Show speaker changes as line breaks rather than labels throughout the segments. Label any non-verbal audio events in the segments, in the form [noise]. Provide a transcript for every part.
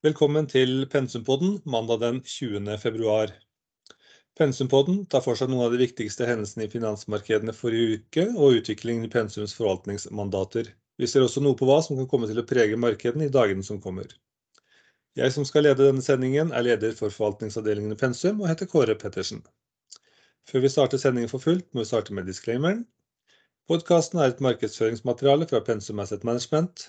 Velkommen til Pensumpodden mandag den 20. februar. Pensumpodden tar for seg noen av de viktigste hendelsene i finansmarkedene forrige uke og utviklingen i Pensums forvaltningsmandater. Vi ser også noe på hva som kan komme til å prege markedene i dagene som kommer. Jeg som skal lede denne sendingen er leder for forvaltningsavdelingen i Pensum og heter Kåre Pettersen. Før vi starter sendingen for fullt, må vi starte med disclaimeren. Podcasten er et markedsføringsmateriale fra Pensum Asset Management.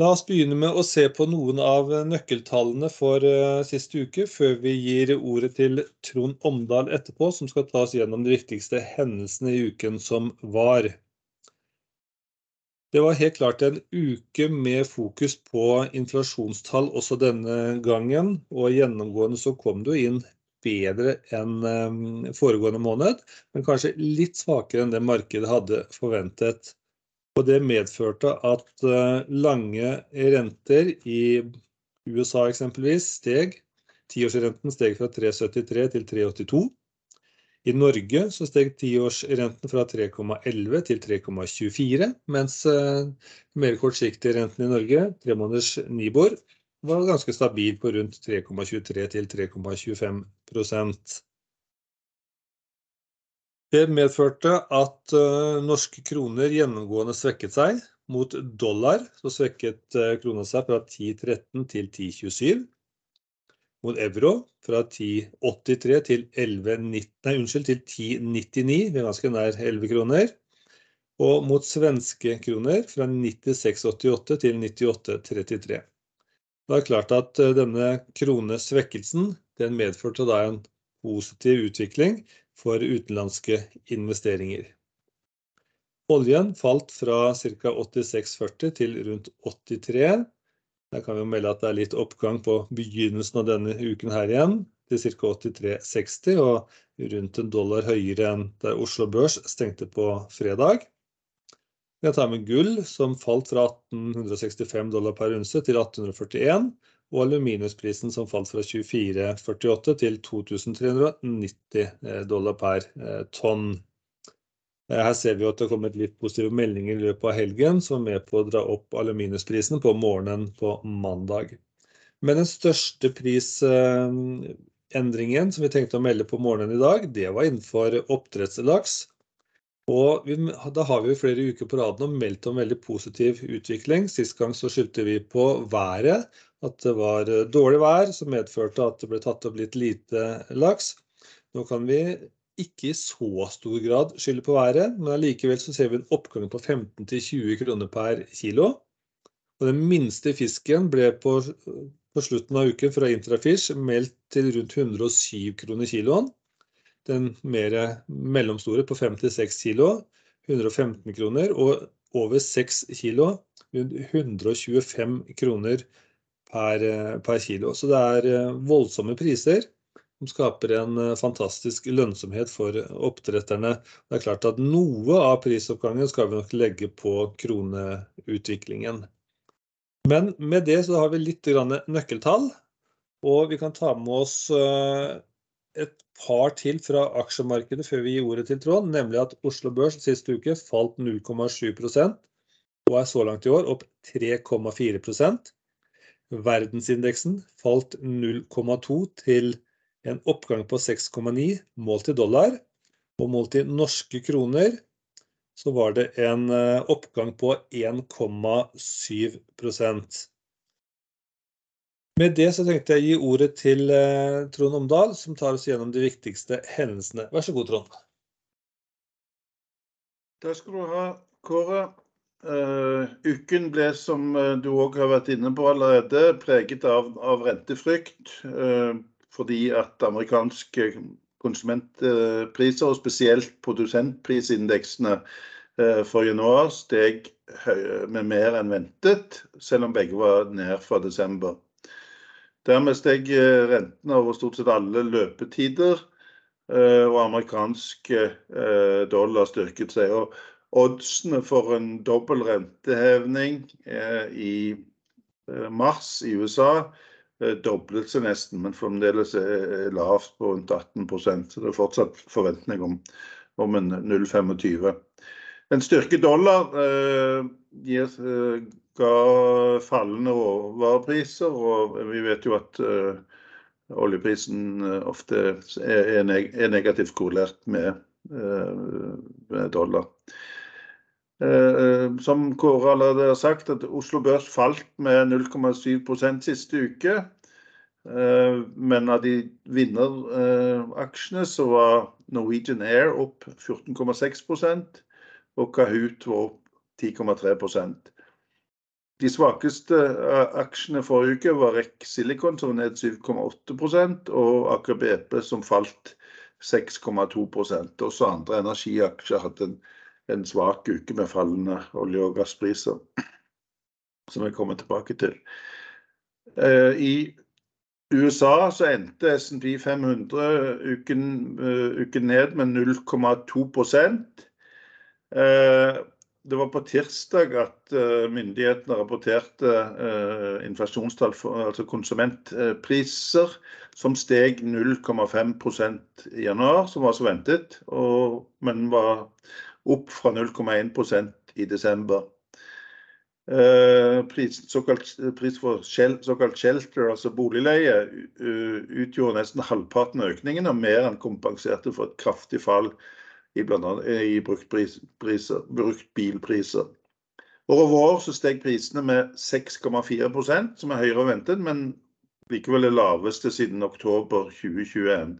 La oss begynne med å se på noen av nøkkeltallene for uh, siste uke, før vi gir ordet til Trond Omdal etterpå, som skal ta oss gjennom de viktigste hendelsene i uken som var. Det var helt klart en uke med fokus på inflasjonstall også denne gangen, og gjennomgående så kom det jo inn bedre enn um, foregående måned, men kanskje litt svakere enn det markedet hadde forventet. Og det medførte at eh, lange renter i USA eksempelvis steg. Tiårsrenten steg fra 3,73 til 3,82. I Norge så steg tiårsrenten fra 3,11 til 3,24, mens eh, mer kortsiktig renten i Norge, tremåneders Nibor, var ganske stabil på rundt 3,23 til 3,25 det medførte at uh, norske kroner gjennomgående svekket seg. Mot dollar så svekket uh, krona seg fra 10,13 til 10,27. Mot euro fra 10,83 til 11,90, nei, unnskyld, til 10,99, vi er ganske nær 11 kroner. Og mot svenske kroner fra 96,88 til 98,33. Det er klart at uh, denne kronesvekkelsen den medførte da en positiv utvikling for utenlandske investeringer. Oljen falt fra ca. 86,40 til rundt 83. Her kan vi melde at det er litt oppgang på begynnelsen av denne uken her igjen, til ca. 83,60 og rundt en dollar høyere enn der Oslo Børs stengte på fredag. Vi kan ta med gull, som falt fra 1865 dollar per unse til 1841 og aluminiumsprisen som falt fra 24,48 til 2390 eh, dollar per eh, tonn. Eh, her ser vi at det har kommet litt positive meldinger i løpet av helgen som er med på å dra opp aluminiumsprisen på morgenen på mandag. Men den største prisendringen som vi tenkte å melde på morgenen i dag, det var innenfor oppdrettslaks. Og vi, da har vi flere uker på raden og meldt om veldig positiv utvikling. Sist gang så skyldte vi på været, at det var eh, dårlig vær som medførte at det ble tatt opp litt lite laks. Nå kan vi ikke i så stor grad skylde på været, men allikevel ser vi en oppgang på 15-20 kroner per kilo. Og den minste fisken ble på, på slutten av uken fra Intrafish meldt til rundt 107 kroner kiloen den mer mellomstore på 5-6 kilo, 115 kroner, og over 6 kilo, rundt 125 kroner per, per kilo. Så det er eh, voldsomme priser som skaper en eh, fantastisk lønnsomhet for oppdretterne. Det er klart at noe av prisoppgangen skal vi nok legge på kroneutviklingen. Men med det så har vi litt nøkkeltall, og vi kan ta med oss eh, et par til fra aksjemarkedet før vi gir ordet til Trond, nemlig at Oslo Børs siste uke falt 0,7% og er så langt i år opp 3,4 Verdensindeksen falt 0,2 til en oppgang på 6,9 målt i dollar. Og målt i norske kroner så var det en eh, oppgang på 1,7% med det så tenkte jeg å gi ordet til eh, Trond Omdal, som tar oss gjennom de viktigste hendelsene. Vær så god, Trond.
Takk skal du ha, Kåre. Uh, uken ble, som eh, du òg har vært inne på allerede, preget av, av rentefrykt. Uh, fordi at amerikanske konsumentpriser, og spesielt produsentprisindeksene uh, for januar, steg med mer enn ventet, selv om begge var ned fra desember. Dermed steg rentene over stort sett alle løpetider, og amerikansk dollar styrket seg. Og oddsene for en dobbel renteheving i mars i USA doblet seg nesten, men fremdeles er lavt på rundt 18%. Så det er fortsatt forventning om en 0,25. En styrket dollar ga fallende råvarepriser, og vi vet jo at oljeprisen ofte er negativt korrelert med dollar. Som Kåre allerede har sagt, at Oslo Børs falt med 0,7% siste uke. Men av de vinneraksjene så var Norwegian Air opp 14,6%, og Kahoot var opp 10,3%. De svakeste aksjene forrige uke var REC Silicon, som var ned 7,8%, og Aker BP, som falt 6,2%. Også andre energiaksjer hadde en svak uke med fallende olje- og gasspriser, som jeg kommer tilbake til. I USA så endte S&P 500 uken ned med 0,2%. Det var på tirsdag at myndighetene rapporterte inflasjonstall, altså konsumentpriser, som steg 0,5% i januar, som var så ventet, men var opp fra 0,1% i desember. Pris for såkalt shelter, altså boligleie, utgjorde nesten halvparten av økningen, og mer enn kompenserte for et kraftig fall i brukt bilpriser. bruktbilpriser. Over år så steg prisene med 6,4%, som er høyere enn ventet, men likevel det laveste siden oktober 2021.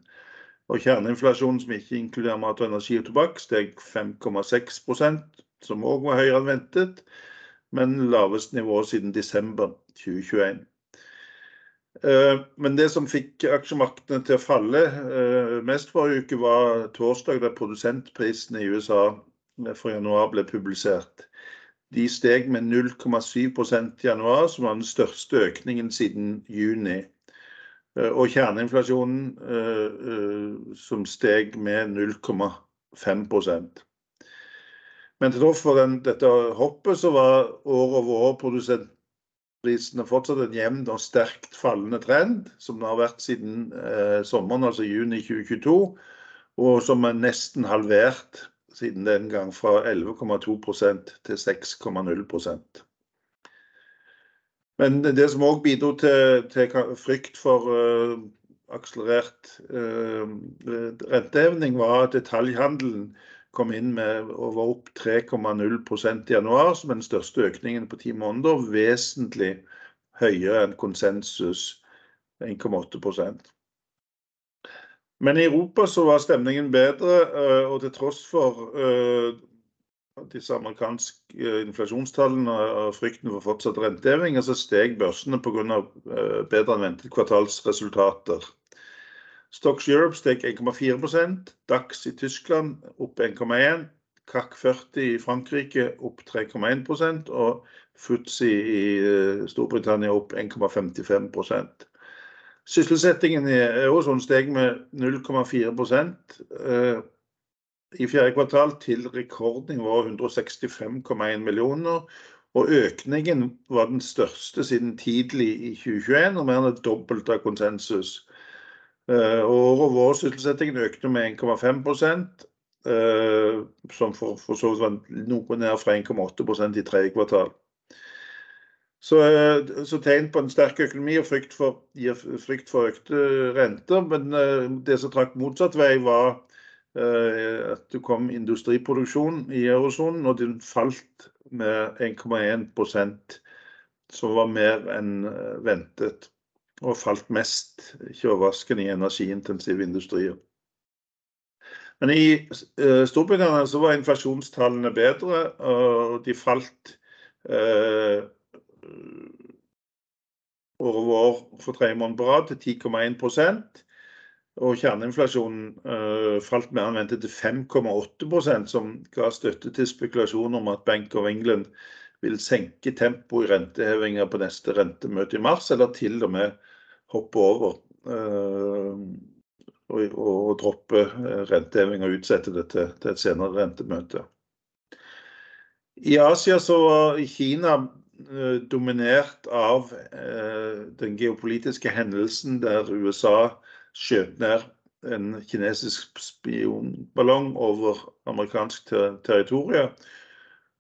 Kjerneinflasjonen, som ikke inkluderer mat, og energi og tobakk, steg 5,6%, som også var høyere enn ventet, men lavest nivå siden desember 2021. Men det som fikk aksjemarkedene til å falle mest forrige uke var torsdag, da produsentprisene i USA for januar ble publisert. De steg med 0,7% i januar, som var den største økningen siden juni. Kjerneinflasjonen som steg med 0,5%. Men til tross for dette hoppet, så var år-over-år produsentprisene fortsatt en jevn og sterkt fallende trend, som det har vært siden sommeren, altså juni 2022, og som er nesten halvert siden den gang, fra 11,2% til 6,0%. Men det som også bidro til frykt for akselerert renteheving, var at detaljhandelen kom inn med og var opp 3,0% i januar, som er den største økningen på ti måneder, vesentlig høyere enn konsensus 1,8%. Men i Europa så var stemningen bedre, og til tross for disse amerikanske inflasjonstallene og frykten for fortsatt renteheving, så steg børsene grunn av bedre enn ventet kvartalsresultater. Stocks Europe steg 1,4%, DAX i Tyskland opp 1,1%, CAC 40 i Frankrike opp 3,1%, og FUTSI i Storbritannia opp 1,55%. Sysselsettingen i eurozone steg med 0,4% i fjerde kvartal til rekordnivå 165,1 millioner, og økningen var den største siden tidlig i 2021, og mer enn et dobbelt av konsensus. Året vår sysselsettingen økte med 1,5%, som for så vidt var noe ned fra 1,8% i tredje kvartal. Så tegn på en sterk økonomi og frykt for økte renter, men det som trakk motsatt vei var at det kom industriproduksjon i eurosonen, og den falt med 1,1%, som var mer enn ventet, og falt mest, ikke overraskende, i energiintensive industrier. Men i Storbritannia så var inflasjonstallene bedre, og de falt eh, over år for tredje måned på rad til 10,1%, og kjerneinflasjonen falt mer enn ventet til 5,8%, som ga støtte til spekulasjoner om at Bank of England vil senke tempoet i rentehevinger på neste rentemøte i mars, eller til og med hoppe over og, og droppe renteheving og utsette det til, til et senere rentemøte. I Asia så var Kina dominert av den geopolitiske hendelsen der USA skjøt ned en kinesisk spionballong over amerikansk ter territorium.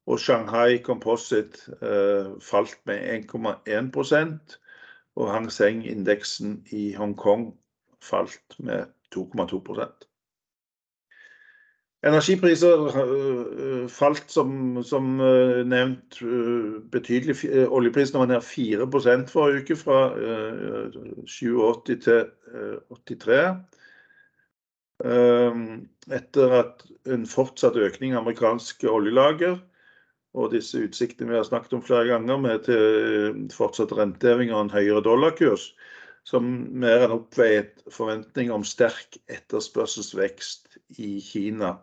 Og Shanghai Composite eh, falt med 1,1% og Hang Seng-indeksen i Hongkong falt med 2,2 Energipriser uh, falt som, som uh, nevnt betydelig. Oljeprisen var ned 4% forrige uke, fra 87 til 83. Etter at en fortsatt økning i amerikanske oljelager og disse utsiktene vi har snakket om flere ganger, med til fortsatt renteheving og en høyere dollarkurs, som mer enn oppveiet forventning om sterk etterspørselsvekst i Kina.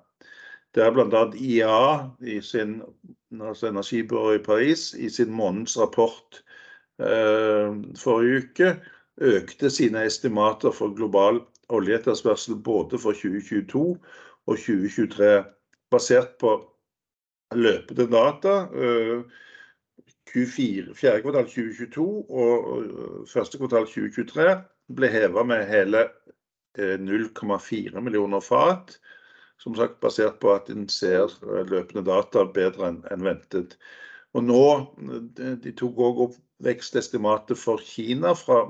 Det er bl.a. IA, i sin, altså i Paris, i sin månedsrapport eh, forrige uke økte sine estimater for global oljeetterspørsel både for 2022 og 2023, basert på løpende data. Q4, fjerde kvartal 2022 og første kvartal 2023 ble hevet med hele 0,4 millioner fat. Som sagt basert på at en ser løpende data bedre enn ventet. Og nå, De tok òg opp vekstestimatet for Kina fra,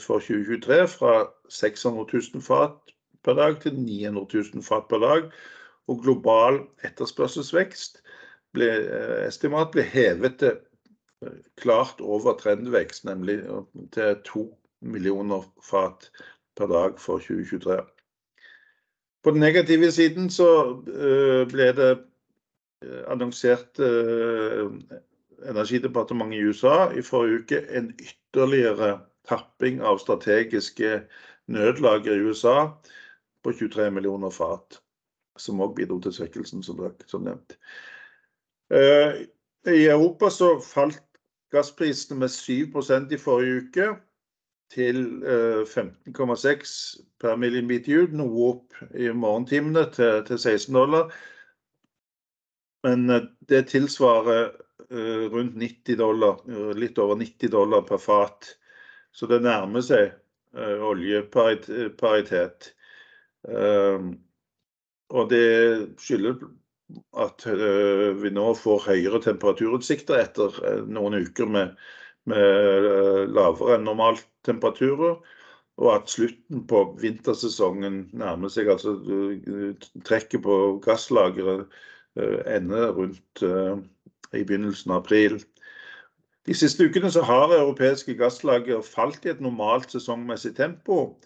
for 2023 fra 600 000 fat per dag til 900 000 fat per dag. Og global etterspørselsvekst ble, estimat ble hevet til klart over trendvekst, nemlig til 2 millioner fat per dag for 2023. På den negative siden så ble det annonsert Energidepartementet i USA i forrige uke en ytterligere tapping av strategiske nødlager i USA på 23 millioner fat. Som òg bidro til svekkelsen, som nevnt. I Europa så falt gassprisene med 7% i forrige uke til 15,6 per millimeter, noe opp i morgentimene til 16 dollar. Men det tilsvarer rundt 90 dollar, litt over 90 dollar per fat. Så det nærmer seg oljeparitet. Og det skyldes at vi nå får høyere temperaturutsikter etter noen uker med lavere enn normalt temperaturer. Og at slutten på vintersesongen nærmer seg, altså trekket på gasslageret ender rundt i begynnelsen av april. De siste ukene så har europeiske gasslager falt i et normalt sesongmessig tempo.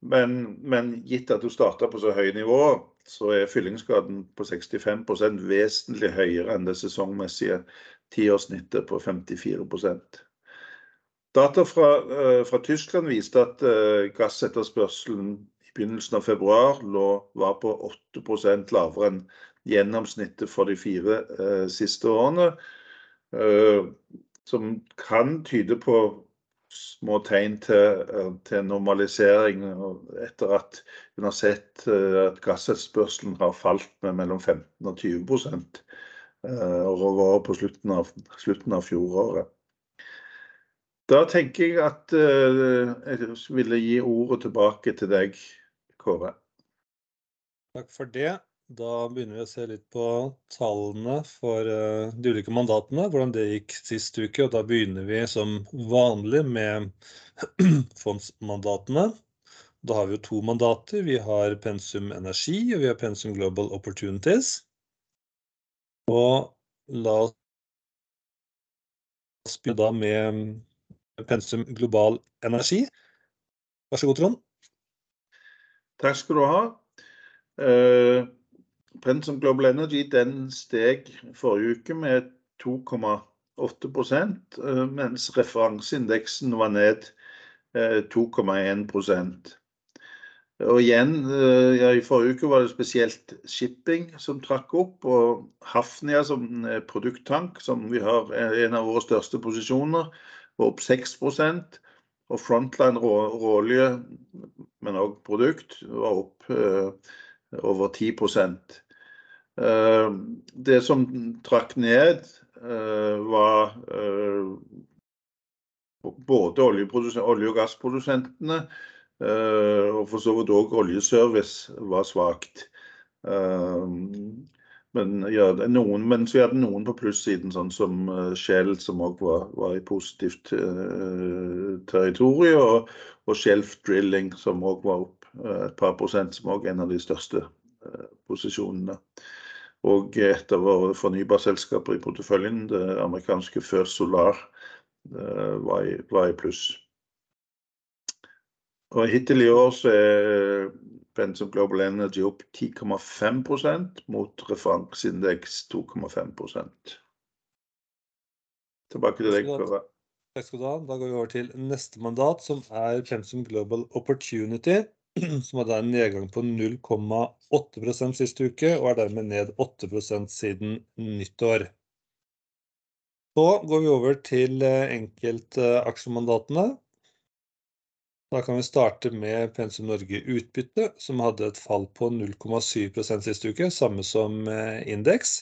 Men, men gitt at du starter på så høye nivå, så er fyllingsgraden på 65 vesentlig høyere enn det sesongmessige tiårssnittet på 54 Data fra, fra Tyskland viste at gassetterspørselen i begynnelsen av februar lå, var på 8% lavere enn gjennomsnittet for de fire eh, siste årene. Eh, som kan tyde på små tegn til, til normalisering etter at en har sett at gassetterspørselen har falt med mellom 15 og 20% over på slutten av, slutten av fjoråret. Da tenker jeg at jeg ville gi ordet tilbake til deg, Kåre.
Takk for det. Da begynner vi å se litt på tallene for uh, de ulike mandatene, hvordan det gikk sist uke. og Da begynner vi som vanlig med [clears throat] fondsmandatene. Da har vi jo to mandater. Vi har Pensum Energi og vi har Pensum Global Opportunities. Og la oss begynne da med Pensum Global Energi. Vær så god, Trond.
Takk skal du ha. Uh... Pensum Global Energy den steg forrige uke med 2,8% mens referanseindeksen var ned 2,1% Og igjen, ja, I forrige uke var det spesielt shipping som trakk opp. og Hafnia som produkttank, som vi har en av våre største posisjoner, var opp 6 og Frontline råolje, men òg produkt, var opp over 10% Det som trakk ned var både olje- og gassprodusentene og for så vidt òg oljeservice var svakt. Men ja, noen, mens vi hadde noen på plussiden, sånn som Shell, som òg var i positivt territorium, og Shelf Drilling, som òg var opp et par prosent, som òg er en av de største posisjonene. Og et av våre fornybarselskaper i porteføljen, det amerikanske First Solar, var i pluss. Og hittil i år så er Pensum Global Energy opp 10,5% mot referanseindeks 2,5%. Tilbake til deg, Kåre.
Takk skal du ha. Da går vi over til neste mandat, som er Pensum Global Opportunity, [clears throat] som hadde en nedgang på 0,8% siste uke, og er dermed ned 8% siden nyttår. Så går vi over til enkeltaksjemandatene. Da kan vi starte med Pensum Norge Utbytte, som hadde et fall på 0,7% siste uke, samme som indeks.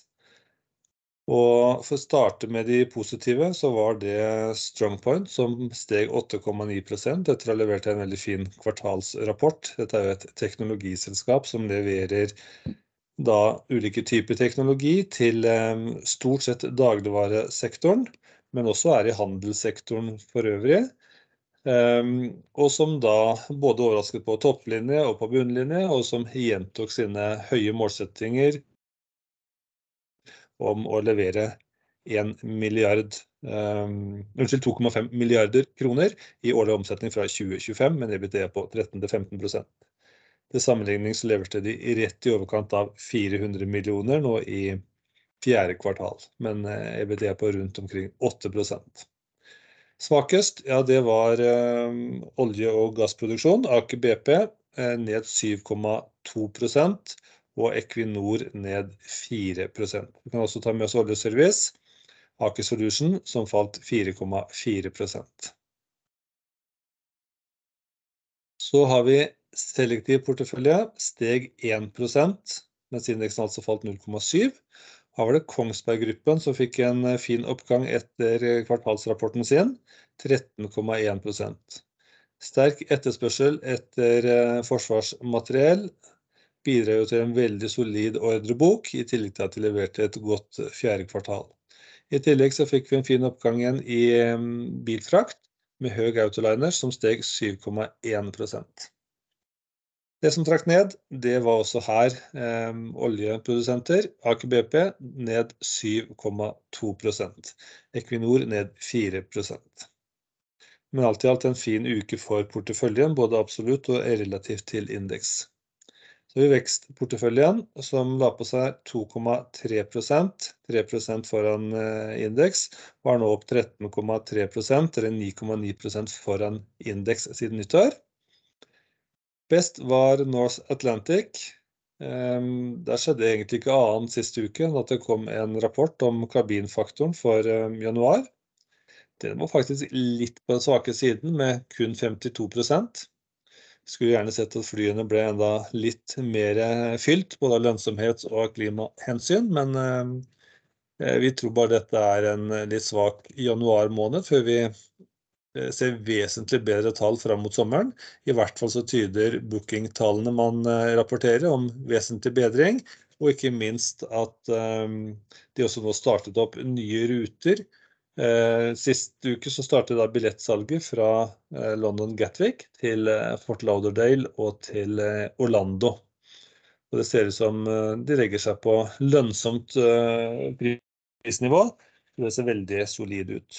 Og for å starte med de positive, så var det StrongPoint som steg 8,9% etter å ha levert en veldig fin kvartalsrapport. Dette er jo et teknologiselskap som leverer da ulike typer teknologi til stort sett dagligvaresektoren, men også er i handelssektoren for øvrig. Og som da både overrasket på topplinje og på bunnlinje, og som gjentok sine høye målsettinger om å levere 1 milliard, unnskyld, 2,5 milliarder kroner i årlig omsetning fra 2025, men en EBITDA på 13-15%. Til sammenligning så leverte de rett i overkant av 400 millioner nå i fjerde kvartal, men EBITDA på rundt omkring 8%. Svakest, ja, det var olje- og gassproduksjon. Aker BP ned 7,2% og Equinor ned 4%. Vi kan også ta med oss oljeservice, Aker Solution, som falt 4,4%. Så har vi selektiv portefølje, steg 1%, mens indeksen altså falt 0,7%. Var det Kongsberg Gruppen som fikk en fin oppgang etter kvartalsrapporten sin, 13,1%. Sterk etterspørsel etter forsvarsmateriell bidrar jo til en veldig solid ordrebok, i tillegg til at de leverte et godt fjerde kvartal. I tillegg så fikk vi en fin oppgang igjen i bilfrakt, med høy autoliner, som steg 7,1%. Det som trakk ned, det var også her oljeprodusenter. Aker BP ned 7,2%. Equinor ned 4%. Men alt i alt en fin uke for porteføljen, både absolutt og relativt til indeks. Så har vi vekstporteføljen som la på seg 2,3%, 3% foran indeks, var nå opp 13,3%, eller 9,9% foran indeks siden nyttår. Best var North Atlantic. Der skjedde egentlig ikke annet siste uke enn at det kom en rapport om kabinfaktoren for januar. Den var faktisk litt på den svake siden, med kun 52%. Skulle gjerne sett at flyene ble enda litt mer fylt, både av lønnsomhets- og klimahensyn, men vi tror bare dette er en litt svak januar måned, før vi ser vesentlig bedre tall frem mot sommeren. I hvert fall så tyder booking-tallene man rapporterer om vesentlig bedring, og ikke minst at de også nå startet opp nye ruter. Sist uke så startet da billettsalget fra London Gatwick til Fort Lauderdale og til Orlando. Og det ser ut som de legger seg på lønnsomt prisnivå. Det ser veldig solid ut.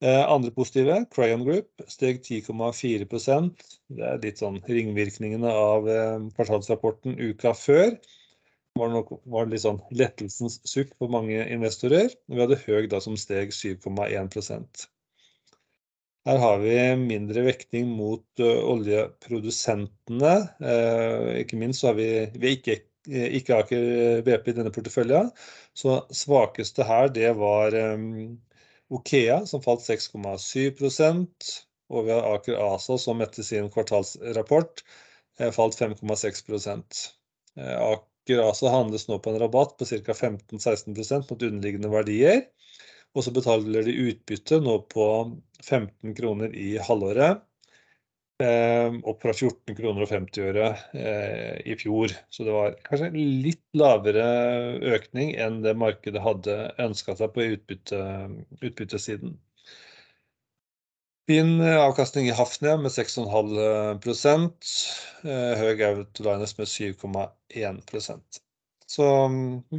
Andre positive, Crayon Group steg 10,4%. Det er litt sånn ringvirkningene av kvartalsrapporten uka før. Det var nok litt sånn lettelsens sukk for mange investorer. Vi hadde Høg da som steg 7,1%. Her har vi mindre vekting mot oljeprodusentene. Ikke minst så har vi ikke Aker BP i denne porteføljen. Så svakeste her, det var OKEA, som falt 6,7%. og vi har Aker ASA som etter sin kvartalsrapport falt 5,6% Aker ASA handles nå på en rabatt på ca. 15-16% mot underliggende verdier. Og så betaler de utbytte nå på 15 kroner i halvåret. Opp fra 14 kroner og 50 øre i fjor. Så det var kanskje en litt lavere økning enn det markedet hadde ønsket seg på utbyttesiden. Fin avkastning i Hafnia med 6,5%. Höegh Autoliners med 7,1%. Så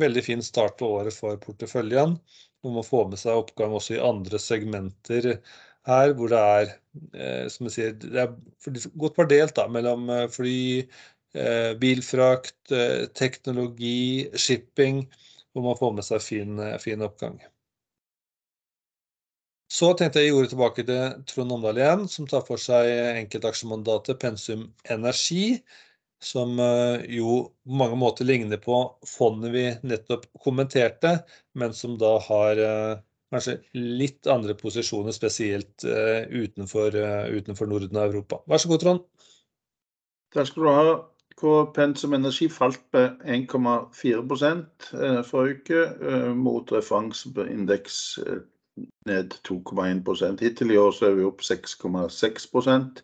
veldig fin start på året for porteføljen. Man må få med seg oppgang også i andre segmenter her, hvor det er, som jeg sier, det er godt fordelt da mellom fly, bilfrakt, teknologi, shipping, hvor man får med seg fin oppgang. Så tenkte jeg å gi ordet tilbake til Trond Omdal igjen, som tar for seg enkeltaksjemandatet Pensum Energi, som jo på mange måter ligner på fondet vi nettopp kommenterte, men som da har kanskje litt andre posisjoner, spesielt utenfor Norden og Europa. Vær så god, Trond!
Takk skal du ha. Pensum Energi falt med 1,4% forrige uke, mot referanseindeks ned 2,1%. Hittil i år er vi opp 6,6%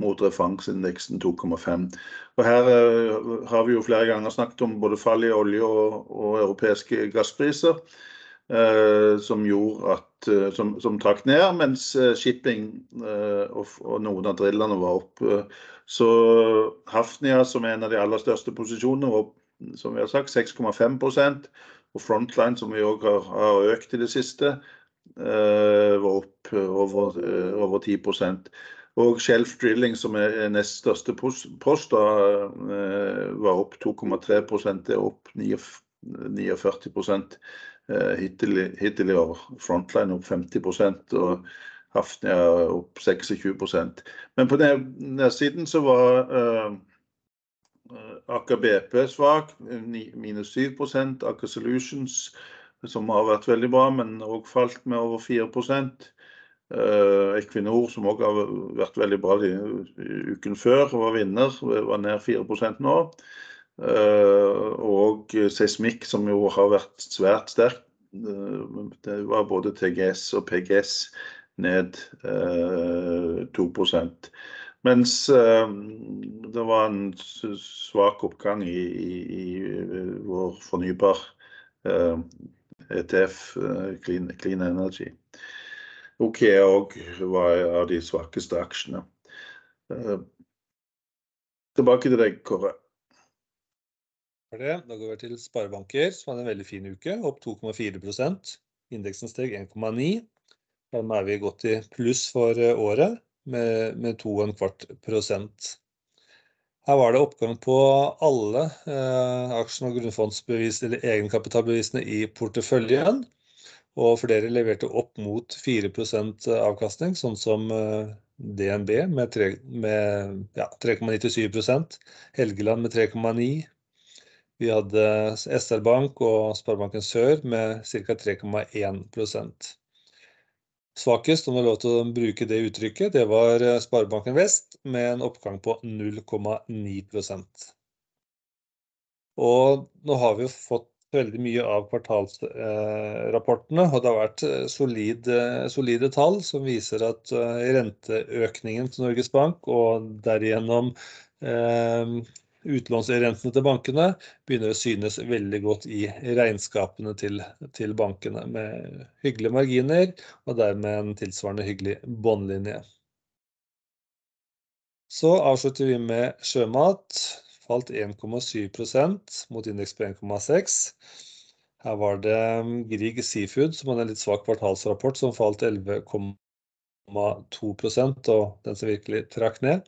mot referanseindeksen 2,5%. Og her har vi jo flere ganger snakket om både fall i olje og europeiske gasspriser, som gjorde at som trakk ned, mens shipping og noen av drillene var opp. Så Hafnia, som er en av de aller største posisjonene, var som vi har sagt, 6,5%. Og Frontline, som vi også har økt i det siste, var opp over 10%. Og Shelf Drilling, som er nest største post, var opp 2,3%. Det er opp 49% hittil i år. Frontline opp 50% og Hafnia opp 26%. Men på nedsiden så var Aker BP svak, minus 7%. Aker Solutions, som har vært veldig bra, men også falt med over 4%. Equinor, som også har vært veldig bra uken før, var vinner, var ned 4% nå. Og seismikk, som jo har vært svært sterk, det var både TGS og PGS ned 2%. Mens det var en svak oppgang i vår fornybar ETF, Clean Energy. OKEA òg var av de svakeste aksjene. Tilbake til deg, Kåre.
Da går vi til sparebanker, som hadde en veldig fin uke, opp 2,4%. Indeksen steg 1,9%. Dermed er vi godt i pluss for året med 2,25 prosent. Her var det oppgang på alle aksjene og grunnfondsbevis eller egenkapitalbevisene i porteføljen, og flere leverte opp mot 4% avkastning, sånn som DNB med 3,97 ja, Helgeland med 3,9%. Vi hadde SR Bank og Sparebanken Sør med ca. 3,1%. Svakest, om det er lov til å bruke det uttrykket, det var Sparebanken Vest med en oppgang på 0,9%. Og nå har vi jo fått veldig mye av kvartalsrapportene, og det har vært solide tall som viser at renteøkningen til Norges Bank og derigjennom utlånsrentene til bankene begynner å synes veldig godt i regnskapene til bankene, med hyggelige marginer og dermed en tilsvarende hyggelig båndlinje. Så avslutter vi med sjømat. Falt 1,7% mot indeks på 1,6%. Her var det Grieg Seafood som hadde en litt svak kvartalsrapport, som falt 11,2%, og den som virkelig trakk ned.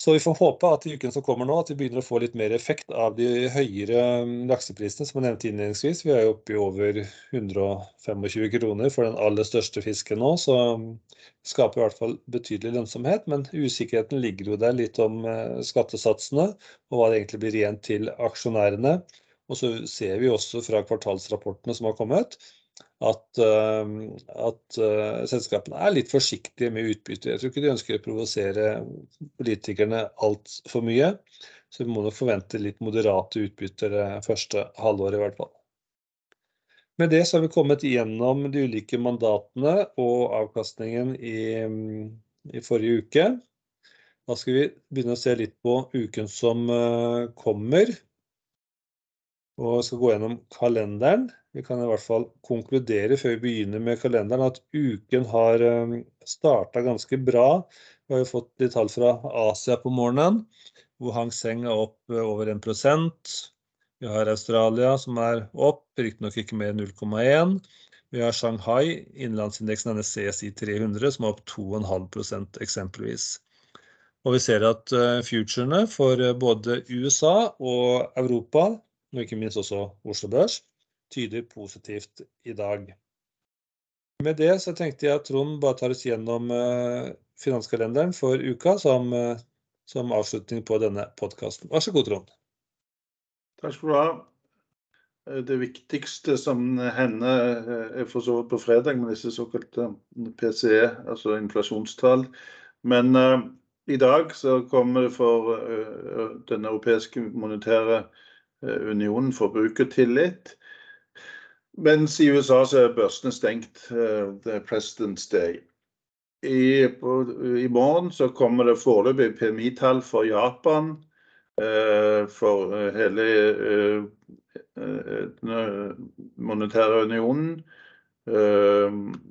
Så vi får håpe at i uken som kommer nå, at vi begynner å få litt mer effekt av de høyere lakseprisene som jeg nevnte innledningsvis. Vi er jo oppe i over 125 kroner for den aller største fisken nå, så skaper i hvert fall betydelig lønnsomhet. Men usikkerheten ligger jo der litt om skattesatsene og hva det egentlig blir igjen til aksjonærene. Og så ser vi også fra kvartalsrapportene som har kommet, at, at uh, selskapene er litt forsiktige med utbytte. Jeg tror ikke de ønsker å provosere politikerne altfor mye. Så vi må nok forvente litt moderate utbytter det første halvåret i hvert fall. Med det så har vi kommet gjennom de ulike mandatene og avkastningen i, i forrige uke. Da skal vi begynne å se litt på uken som uh, kommer. Og skal gå gjennom kalenderen. Vi kan i hvert fall konkludere før vi begynner med kalenderen at uken har um, starta ganske bra. Vi har jo fått litt tall fra Asia på morgenen, hvor Hang Seng er opp uh, over 1 vi har Australia som er opp, riktignok ikke mer enn 0,1. Vi har Shanghai, innenlandsindeksen hennes CSI 300, som er opp 2,5% eksempelvis. Og vi ser at uh, futurene for uh, både USA og Europa, og ikke minst også Oslo Børs, tyder positivt i dag. Med det så tenkte jeg at Trond bare tar oss gjennom uh, finanskalenderen for uka som, som avslutning på denne podkasten. Vær så god, Trond.
Takk skal du ha. Eh, det viktigste som hender, eh, er for så vidt på fredag med disse såkalte PCE, altså inflasjonstall. Men uh, i dag så kommer for uh, Den europeiske monetære uh, unionen forbrukertillit. Mens i USA så er børsene stengt. det er President's Day. I, I morgen så kommer det foreløpig PMI-tall for Japan. Eh, for eh, hele eh, monetære unionen.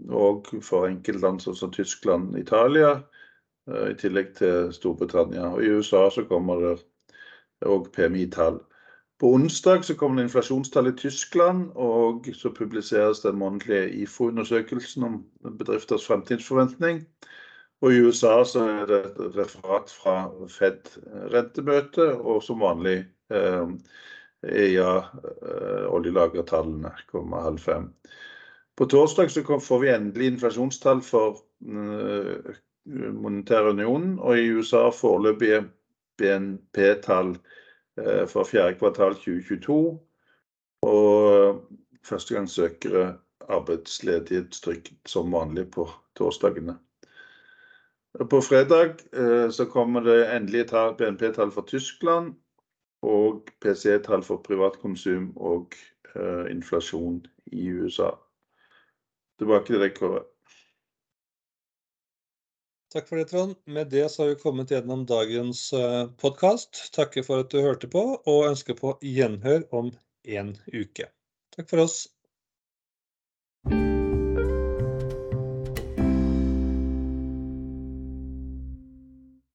Og for enkeltland som Tyskland og Italia, i tillegg til Storbritannia. Og I USA så kommer det òg PMI-tall. På onsdag så kommer det inflasjonstall i Tyskland, og så publiseres den månedlige IFO-undersøkelsen om bedrifters fremtidsforventning. Og i USA så er det et referat fra Fed-rentemøtet, og som vanlig eh, ja, eh, oljelagertallene kommer halv fem. På torsdag så får vi endelig inflasjonstall for eh, monetær unionen, og i USA foreløpige BNP-tall for fjerde kvartal 2022. Og førstegangssøkere arbeidsledighetstrykk som vanlig på torsdagene. På fredag eh, så kommer det endelige BNP-tall for Tyskland og PC-tall for privatkonsum og uh, inflasjon i USA. Tilbake til deg, Kåre.
Takk for det, Trond. Med det så har vi kommet gjennom dagens eh, podkast. Takker for at du hørte på, og ønsker på gjenhør om en uke. Takk for oss.